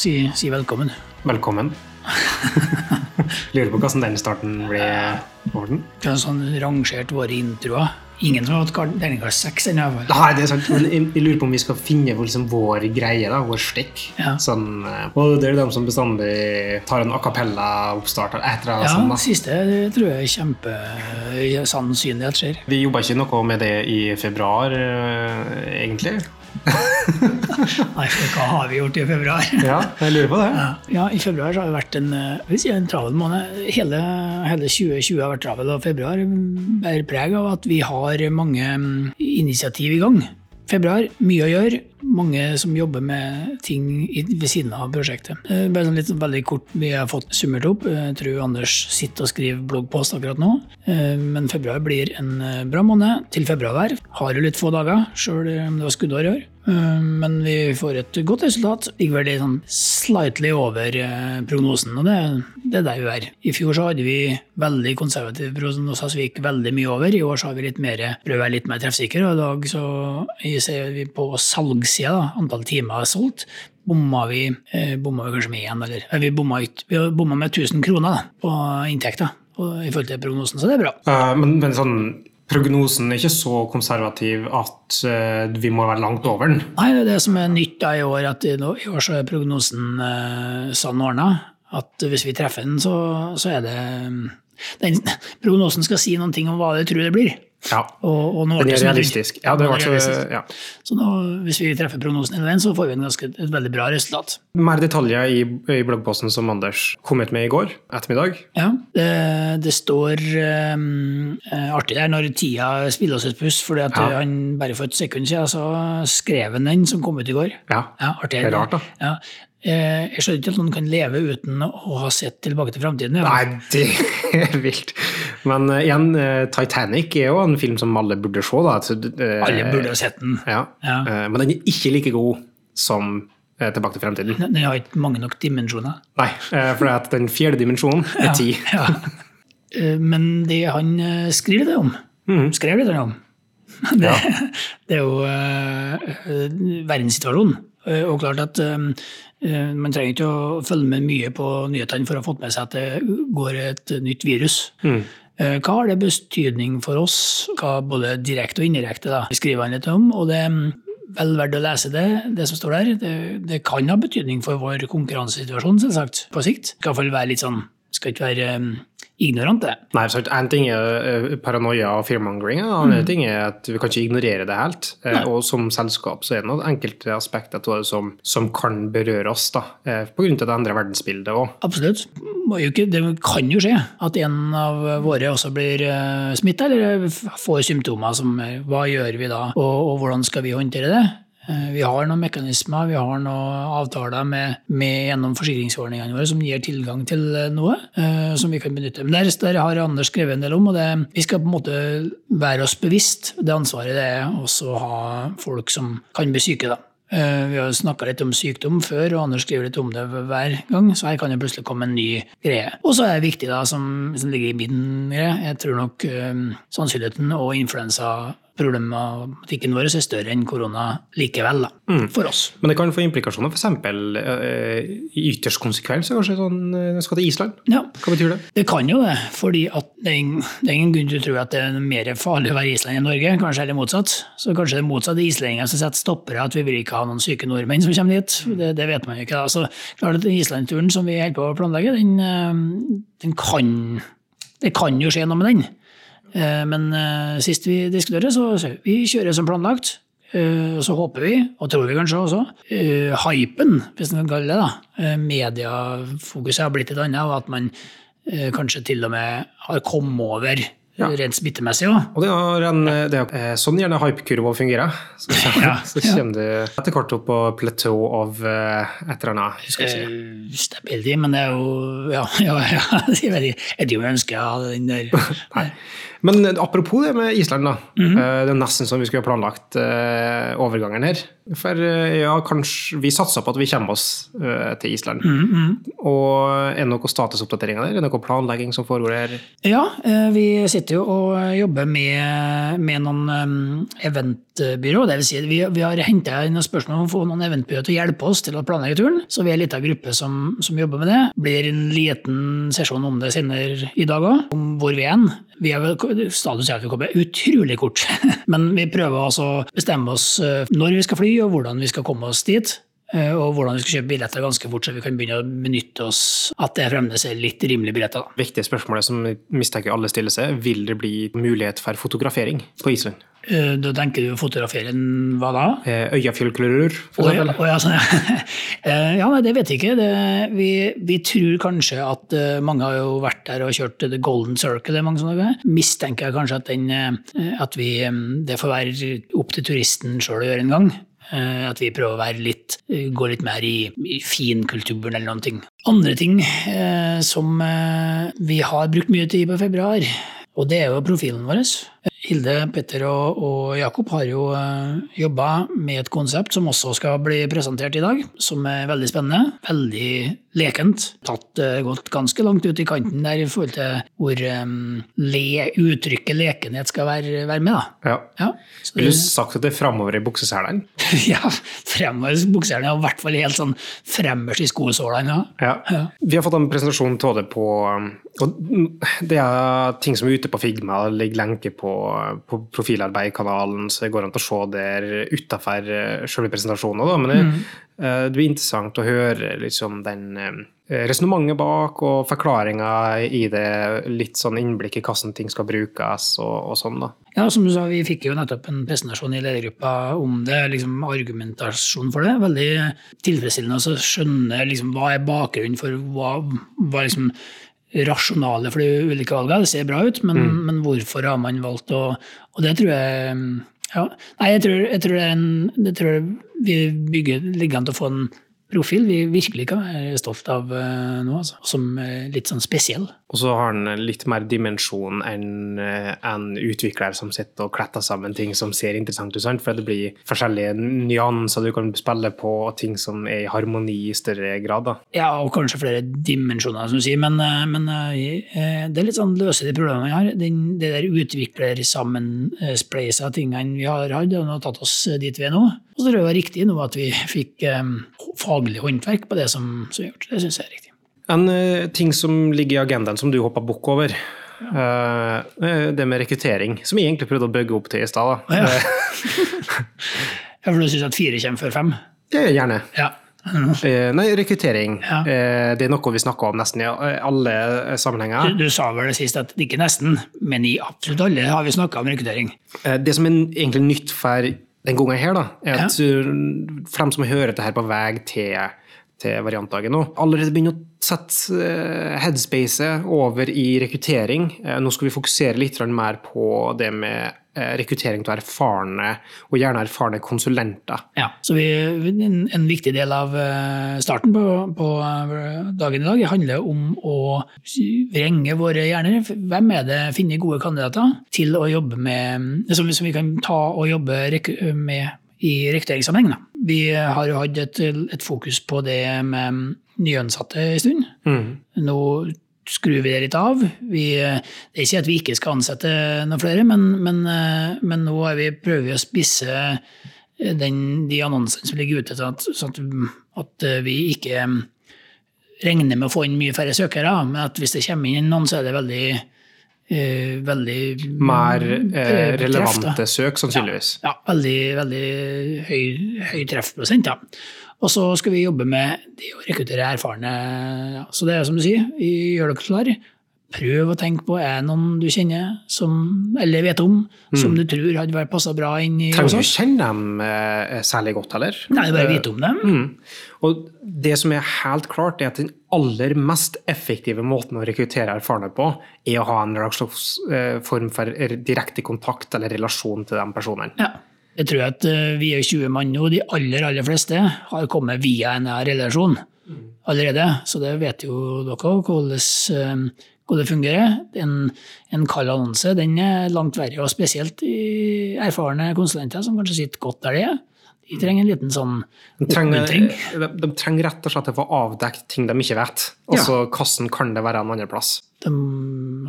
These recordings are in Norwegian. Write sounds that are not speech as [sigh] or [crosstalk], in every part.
si, si velkommen. Velkommen. [laughs] Lurer på hvordan den starten ble, Morten? Vi har sånn rangert våre introer. Ingen som har hatt terningkast seks ennå. Nei, det er sant, men jeg, jeg lurer på om vi skal finne liksom vår greie, da, vår stikk. Ja. Sånn, eh, og det er jo dem som bestandig tar en a cappella-oppstart eller et eller annet Ja, sånn, det da. siste det tror jeg er kjempesannsynlig at skjer. Vi jobba ikke noe med det i februar, eh, egentlig. [laughs] Nei, for hva har vi gjort i februar? [laughs] Ja, jeg lurer på det. Ja, ja, i februar så har det vært en, eh, si en travel måned. Hele, hele 2020 har vært travel, og februar bærer preg av at vi har mange mm, initiativ i gang. Februar, mye å gjøre. Mange som jobber med ting ved siden av prosjektet. Bare sånn litt veldig kort, Vi har fått summert opp. Jeg tror Anders sitter og skriver bloggpost akkurat nå. Eh, Men februar blir en eh, bra måned. Til februarvær. Har jo litt få dager, sjøl om det var skuddår i år. Eh, Men vi får et godt resultat. Ligger vel sånn slightly over prognosen, og det, det er der vi er. I fjor så hadde vi veldig konservative prognoser, så vi gikk veldig mye over. I år så har vi litt mer, prøver å være litt mer treffsikre, og i dag så ser vi på salgssida, da, antall timer solgt, bomma vi, eh, bomma vi kanskje med én, eller eh, vi bomma, ut, vi bomma med 1000 kroner da, på inntekta i forhold til prognosen, så det er bra. Uh, men, men sånn, prognosen er ikke så konservativ at uh, vi må være langt over den. Nei, det er det som er nytt da i år, at i i år så er prognosen uh, sånn ordna at hvis vi treffer den, så, så er det den, [laughs] Prognosen skal si noen ting om hva de tror det blir. Ja, Og, og Den det er sånn- realistisk. Ja, det er så, realistisk. ja. Så nå, hvis vi treffer prognosen hele veien, så får vi en ganske, et veldig bra resultat. Mer detaljer i, i bloggposten som Anders kom ut med i går ettermiddag. Ja, det, det står um, artig der når tida spiller oss et puss, fordi at Ja. han bare for et sekund siden så skrev han den som kom ut i går. Ja, Ja, artig. det er rart, da. Ja. Eh, Jeg skjønner ikke at noen kan leve uten å ha sett Tilbake til framtiden. ja. Nei, det er vilt. Men uh, igjen, uh, Titanic er jo en film som alle burde se. da. Så, eh, Alle burde ha sett den. Ja. Ja. Men den er ikke like god som Tilbake til fremtiden. Den har ikke mange nok dimensjoner. Nei, for at den fjerde dimensjonen er ti. Ja. Men det han skriver det om, mm. skrev det om, [laughs] det, det er jo verdenssituasjonen. Og klart at man trenger ikke å følge med mye på nyhetene for å ha fått med seg at det går et nytt virus. Mm. Eh, Hva har det betydning for oss, hva både direkte og indirekte, da, skriver han litt om. og det er vel verdt å lese det, det som står der. Det, det kan ha betydning for vår konkurransesituasjon, selvsagt, på sikt. Det skal iallfall være litt sånn, skal ikke være ignorant, det. Nei, så En ting er eh, paranoia og fearmongering, en Mm. ting er at vi kan ikke ignorere det helt. Nei. Og som selskap så er det noen enkelte aspekter av det som, som kan berøre oss, da, pga. på grunn av det endrer verdensbildet òg. Absolutt. Ikke, det kan jo skje at en av våre også blir smitta, eller får symptomer som eh, Hva gjør vi da, og, og hvordan skal vi håndtere det? Eh, Vi har noen mekanismer, vi har noen avtaler med, med gjennom forsikringsordningene våre som gir tilgang til eh, noe eh, som vi kan benytte. Men der, der har Anders skrevet en del om, og det, vi skal på en måte være oss bevisst det ansvaret det er også å ha folk som kan bli syke. da. Eh, Vi har snakka litt om sykdom før, og Anders skriver litt om det hver gang, så her kan det plutselig komme en ny greie. Og så er det viktig, da, som, som ligger i min greie, jeg tror nok um, sannsynligheten og influensaproblematikken vår er større enn korona likevel, da, for oss. Men det kan få implikasjoner, f.eks. Uh, i ytterst konsekvens kanskje sånn uh, skal til Island. Ja, Hva betyr det? det kan jo det, fordi det er ingen, det er ingen grunn til å tro at det er mer farlig å være i Island enn Norge, kanskje heller motsatt. Så kanskje det er motsatt islendinger som setter stoppere, at vi vil ikke ha noen syke nordmenn som kommer dit. Det, det vet man jo ikke. da. Så klart at Island-turen som vi holder på å planlegge, den, eh, den kan Det kan jo skje noe med den. Eh, Men eh, sist vi diskuterte, så så vi kjører som planlagt. Eh, så håper vi, og tror vi kanskje også, hypen, hvis man kan kalle det det, mediefokuset har blitt et annet, og at man kanskje til og med har kommet over Ja. rent smittemessig òg. Og det er, en, det er sånn gjerne hypekurva fungerer. Så [laughs] [laughs] kommer, Ja, så ja. kommer du etter hvert opp på platå av et eller annet. Si. Stability, men det er jo Ja, [laughs] ja, ja jeg vet ikke jeg ønsker jeg ønsker å ha den der Nei. Men apropos det med Island, da. Mm -hmm. Det er nesten som vi skulle ha planlagt overgangen her. For ja, kanskje vi satser på at vi kommer oss til Island. Mm -hmm. Og er det noen statusoppdateringer der? Er det noe planlegging som foregår her? Ja, vi sitter jo og jobber med, med noen eventbyrå. Det vil si, vi, vi har henta inn spørsmål om å få noen eventbyrå til å hjelpe oss til å planlegge turen. Så vi er en liten gruppe som, som jobber med det. Blir en liten sesjon om det senere i dag òg, om hvor vi er. Vi er status er at vi kommer utrolig kort, [laughs] men vi prøver altså å bestemme oss eh, når vi skal fly og hvordan vi skal komme oss dit. Eh, og hvordan vi skal kjøpe billetter ganske fort, så vi kan begynne å benytte oss at det fremdeles er litt rimelige billetter. Viktige spørsmålet som mistenker alle stiller seg, vil det bli mulighet for fotografering på Island? Eh, da tenker du å fotografere hva da? Eksempel. Oh, ja, sånn, ja. [laughs] ja, det vet jeg ikke. Det, vi, vi, tror kanskje at mange har jo vært der og kjørt The Golden Circle. det er mange sånne Mistenker jeg kanskje at, den, at vi, det får være opp til turisten sjøl å gjøre en gang. Eh, at vi prøver å være litt, eh, gå litt mer i, i finkulturen eller noen ting. Andre ting eh, som eh, vi har brukt mye tid på i februar, og det er jo profilen vår. Hilde, Petter og, og Jakob har jo eh, jobba med et konsept som også skal bli presentert i dag, som er veldig spennende. Veldig lekent. Tatt uh, gått ganske langt ut i kanten der i forhold til hvor um, le, uttrykket lekenhet skal være, være med. Da. Ja. ja Vil du sagt at det er framover i bukseselene? [laughs] ja, fremover i bukseselene, og i hvert fall helt sånn fremmest i skosålene. Ja. Ja. Vi har fått en presentasjon av det på og Det er ting som er ute på Figma, ligger lenke på på profilarbeidkanalen, så det går an å se der utafor eh, selve presentasjonen. Da. Men det, mm. Eh, det, blir interessant å høre liksom, den eh, resonnementet bak og forklaringa i det. Litt sånn innblikk i hvordan ting skal brukes og, og, sånn. da. Ja, som du sa, vi fikk jo nettopp en presentasjon i ledergruppa om det. liksom Argumentasjon for det. Veldig tilfredsstillende å skjønne liksom, hva er bakgrunnen for hva, hva liksom rasjonale for de ulike valgene. Det ser bra ut, men, mm. men hvorfor har man valgt å Og det tror jeg ja. Nei, jeg tror, jeg tror, det en, jeg tror vi bygger, ligger an til å få en profil vi virkelig kan være stolt av uh, nå, altså. som uh, litt sånn spesiell. Og så har den litt mer dimensjon enn uh, en utvikler som sitter og kletter sammen ting som ser interessant ut, for det blir forskjellige nyanser du kan spille på, og ting som er i harmoni i større grad. Da. Ja, og kanskje flere dimensjoner, som du sier, men, men det er litt sånn løse de problemene vi har. Den, det der utviklersammenspleisa tingene vi har hatt, har tatt oss dit vi er nå. Og så tror jeg det var riktig nå at vi fikk um, faglig håndverk på det som, som er gjort. Det syns jeg er riktig. En uh, ting som ligger i agendaen som du hoppa bukk over, ja. uh, det med rekruttering, som jeg egentlig prøvde å bygge opp til i stad. Ja. [laughs] ja, for du syns at fire kommer før fem? Ja, gjerne. Ja. Uh, nei, rekruttering. Ja. Det er noe vi snakker om nesten i alle sammenhenger. Du, du, sa vel det sist at det ikke nesten, men i absolutt alle har vi snakka om rekruttering. Det som er egentlig nytt for den gangen her, da, er at ja. for dem som hører dette her på vei til, til variantdagen nå, allerede begynner å sette uh, headspacet over i rekruttering. Uh, nå skal vi fokusere litt mer på det med rekruttering til erfarne, og gjerne erfarne konsulenter. Ja, så vi, en, en, viktig del av starten på, på, dagen i dag handler om å vrenge våre hjerner. Hvem er det, finner gode kandidater til å jobbe med, som, som vi kan ta og jobbe med i rekrutteringssammenheng. Vi har jo hatt et, et, fokus på det med nyansatte en stund. Mm. Nå skrur vi det litt av. Vi, det er ikke at vi ikke skal ansette noen flere, men, men, men nå vi, prøver vi å spisse den, de annonsene som ligger ute, sånn at, sånn at, at, vi ikke regner med å få inn mye færre søkere. Men at hvis det kommer inn noen, så er det veldig Uh, veldig Mer eh, relevante treff, søk, sannsynligvis. Ja, ja veldig, veldig høy, høy treffprosent. Ja. Og så skal vi jobbe med det å rekruttere erfarne. Ja. Så det er som du sier, gjør dere klar. Prøv å tenke på er noen du kjenner som, eller vet om, mm. som du tror hadde vært passa bra inn i. Trenger du kjenne dem eh, særlig godt, heller? Nei, bare vite om dem. Mm. Og det som er helt klart, er at den aller mest effektive måten å rekruttere erfarne på, er å ha en slags eh, form for direkte kontakt eller relasjon til de personene. Ja. Jeg tror at uh, vi er 20 mann nå, de aller aller fleste har kommet via en relasjon allerede. Så det vet jo dere hvordan hvordan det fungerer. En, en kald annonse den er langt verre, og spesielt i erfarne konsulenter som kanskje sitter godt der de er. De trenger en liten sånn oppmuntring. de, de trenger rett og slett å få avdekt ting de ikke vet. Altså hvordan kan det være en annen plass. De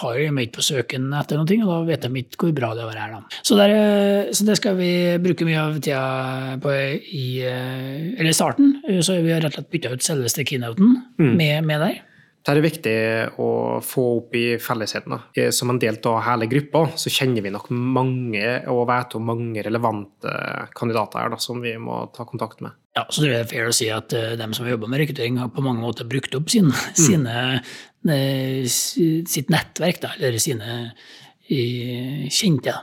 har jo ikke på søken etter noe, og da vet de ikke hvor bra det er her. Da. Så, der, eh, så det skal vi bruke mye av tida på i eh, eller starten. Så vi har rett og slett bytta ut selveste keynoten med, med der. Det er viktig å få opp i fellesheten. da. Som en del av hele gruppa så kjenner vi nok mange og vet om mange relevante kandidater her da, som vi må ta kontakt med. Ja, så det er fair å si at uh, dem som har jobba med rekruttering, har på mange måter brukt opp sin, sine, eh, sitt nettverk, da, eller sine eh, kjente.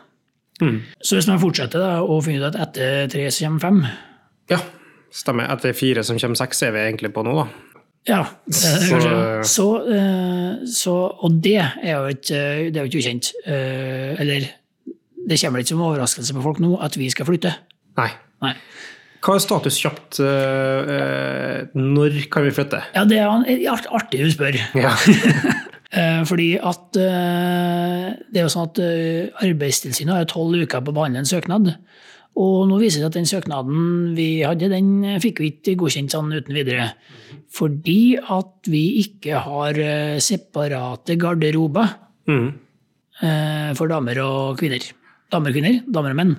Mm. Så hvis man fortsetter da, og finner ut at etter tre så kommer fem Ja, stemmer. Etter fire som kommer seks, er vi egentlig på nå, da. Ja, er Så- Så, eh, så, og det er jo ikke, det er jo ikke ukjent. Eh, Eller det kommer ikke som overraskelse på folk nå at vi skal flytte. Nei. Nei. Hva er status kjapt? eh, eh, når kan vi flytte? Ja, det er artig du spør. Ja. [laughs] Eh, Fordi at eh, det er jo sånn at eh, Arbeidstilsynet har tolv uker på å behandle en søknad. Og nå viser det at den søknaden vi hadde, den fikk vi ikke godkjent sånn uten videre. Fordi at vi ikke har eh, separate garderober Mm. eh, for damer og kvinner. Damer og kvinner, damer og menn.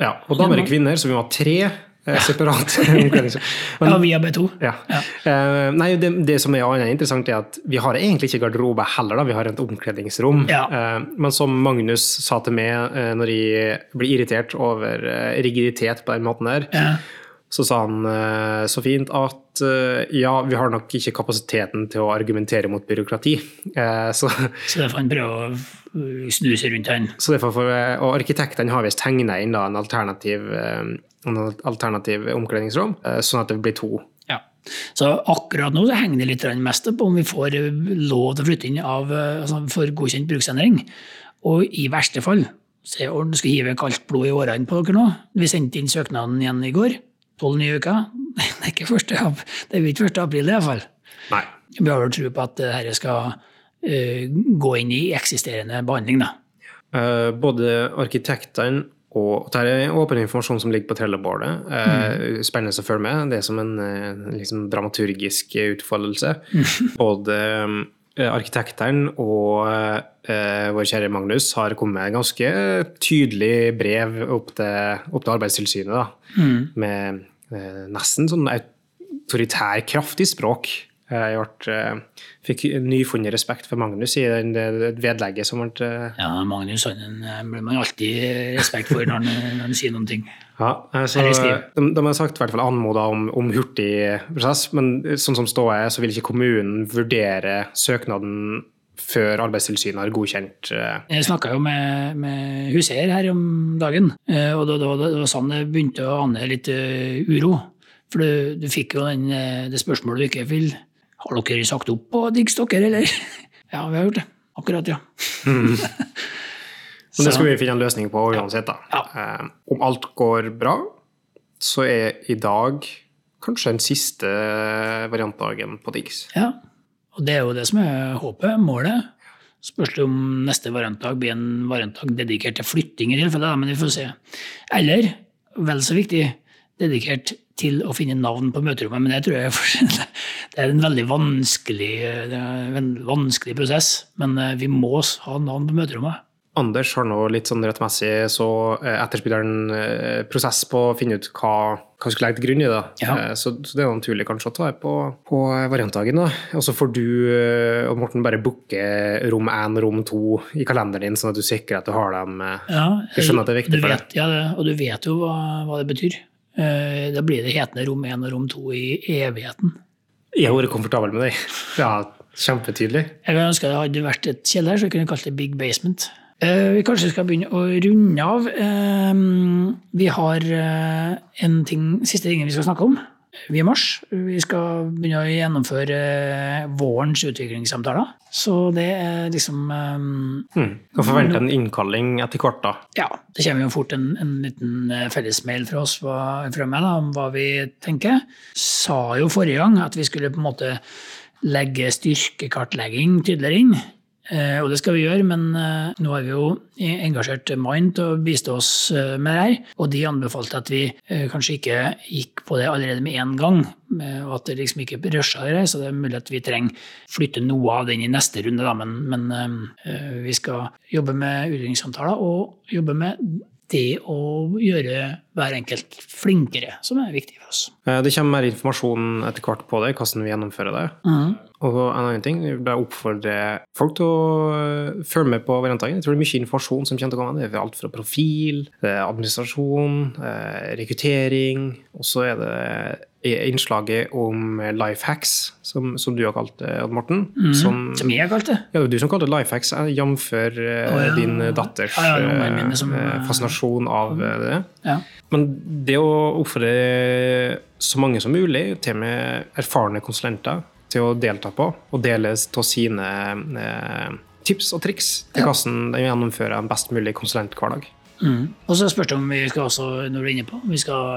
ja. Og damer og kvinner, så vi må ha tre eh, separate omkledningsrom. Ja, [laughs] [laughs] vi har to. Ja. Eh, nei, det, det som er interessant, er at vi har egentlig ikke garderobe heller. da, Vi har et omkledningsrom. Ja. Uh, men som Magnus sa til meg uh, når jeg blir irritert over rigiditet på den måten der, Ja. så sa han så fint at ja, vi har nok ikke kapasiteten til å argumentere mot byråkrati. Så, Så det får han prøve å uh, snu seg rundt han. så derfor og arkitektene har visst tegna inn da, en alternativ, alternativ omkledningsrom, eh, sånn at det blir to. Ja. Så akkurat nå så henger det litt mest på om vi får eh, lov til å flytte inn av, eh, altså for godkjent bruksendring. Og i verste fall se, ordentlig skal hive kaldt blod i årene på dere nå. Vi sendte inn søknaden igjen i går. Tolv nye uker. [laughs] Det er ikke 1. det er ikke 1. april i hvert fall. Nei. Vi har vel tro på at dette skal uh, gå inn i eksisterende behandling, da. Uh, både arkitektene og Dette er åpen informasjon som ligger på trellebordet. Mm. Spennende å følge med. Det er som en eh, liksom, dramaturgisk utfoldelse. [laughs] Både eh, arkitektene og eh, vår kjære Magnus har kommet med ganske tydelig brev opp til, opp til Arbeidstilsynet. Da, Med eh, nesten sånn autoritær, kraftig språk. Jeg ble, eh, fikk nyfunnet respekt for Magnus i den, det vedlegget som ble eh, Ja, Magnus han eh, blir man alltid respekt for når han, sier noen ting. Ja, altså, de, de har sagt i hvert fall anmoda om, om hurtig prosess, men sånn som ståa er, så vil ikke kommunen vurdere søknaden før Arbeidstilsynet har godkjent eh, Jeg snakka jo med, med huseier her om dagen, eh, og det, det, det var sånn det begynte å ane litt uh, uro. For du, du fikk jo den, eh, det spørsmålet du ikke vil Har dere sagt opp på Diggs dere, eller? [laughs] Ja, vi har gjort det. Akkurat, ja. [laughs] Men det skal vi finne en løsning på uansett. da. Ja. Eh, om alt går bra, så er i dag kanskje den siste variantdagen på Diggs. Ja, og det er jo det som er håpet, målet. Spørs det om neste variantdag blir en variantdag dedikert til flytting, i tilfelle, men vi får se. Eller, vel så viktig, dedikert til å finne navn på møterommet. Men det tror jeg [laughs] det er en veldig vanskelig, en vanskelig prosess. Men eh, vi må ha navn på møterommet. Anders har nå litt sånn rettmessig så eh, etterspiller en eh, prosess på å finne ut hva hva skulle legge til grunn i det. Ja. Så, så det er naturlig kanskje å ta på, på variantdagen. Og så får du og Morten bare booke rom én og rom to i kalenderen din, sånn at du sikrer at du har dem. Ja, Jeg skjønner at det er viktig vet, for deg. ja, det, og du vet jo hva, hva det betyr. Eh, Da blir det hetende rom 1 og rom 2 i evigheten. Jeg har vært komfortabel med det. Ja, kjempetydelig. Jeg kan ønske det hadde vært et kjeller, så vi kunne kalt det Big Basement. Eh, vi kanskje skal begynne å runde av. Eh, vi har en ting, siste ting vi skal snakke om. Vi er i mars. Vi skal begynne å gjennomføre eh, vårens utviklingssamtaler. Så det er liksom um, Mm. Kan forvente en innkalling etter hvert, da. Ja, det kommer jo fort en, en liten eh, fellesmail fra oss hva- fra meg da, om hva vi tenker. Sa jo forrige gang at vi skulle på en måte legge styrkekartlegging tydeligere inn. Eh, og det skal vi gjøre, men eh, nå har vi jo engasjert Mind til å bistå oss eh, med det her. Og de anbefalte at vi kanskje ikke gikk på det allerede med en gang. Og at det liksom ikke rusha det, så det er mulig at vi trenger flytte noe av den i neste runde. Da. Men, men vi skal jobbe med utviklingssamtaler og jobbe med det å gjøre hver enkelt flinkere, som er viktig for oss. Det kommer mer informasjon etter hvert på det, hvordan vi gjennomfører det. Mm. Og en annen ting, jeg vil oppfordre folk til å eh, følge med på variantdagen. Jeg tror det er mye informasjon som kommer til å komme. Det er alt fra profil, administrasjon, eh, rekruttering, og så er det innslaget om life hacks, som, som du har kalt det, Odd Morten. Mm, som, som, jeg har kalt det? Ja, det var du som kalte det life hacks, eh, jf. Oh, ja. din datters ja, ja, som, fascinasjon av det. Ja. Men det å oppfordre så mange som mulig, til og med erfarne konsulenter, til å delta på, og dele av sine eh, tips og triks til hvordan de gjennomfører en best mulig konsulenthverdag. Mm. Og så spørs det om vi skal også, når du er inne på, om vi skal ha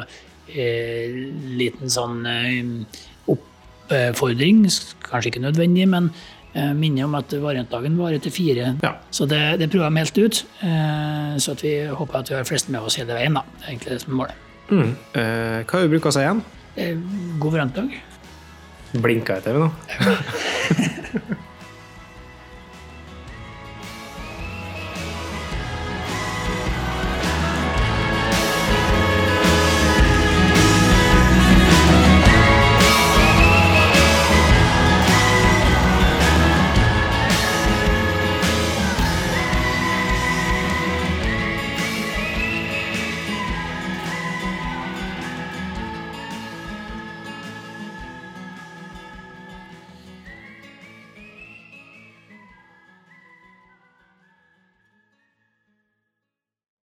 eh, liten sånn eh, oppfordring, kanskje ikke nødvendig, men eh, minne om at variantdagen varer til fire. Ja. Så det, det prøver jeg helt ut. Eh, så at vi håper at vi har flest med oss hele veien. Da. Det er egentlig det som er målet. Mm. Eh, hva er det du bruker å si igjen? God variantdag. Blinka jeg til meg nå? [laughs]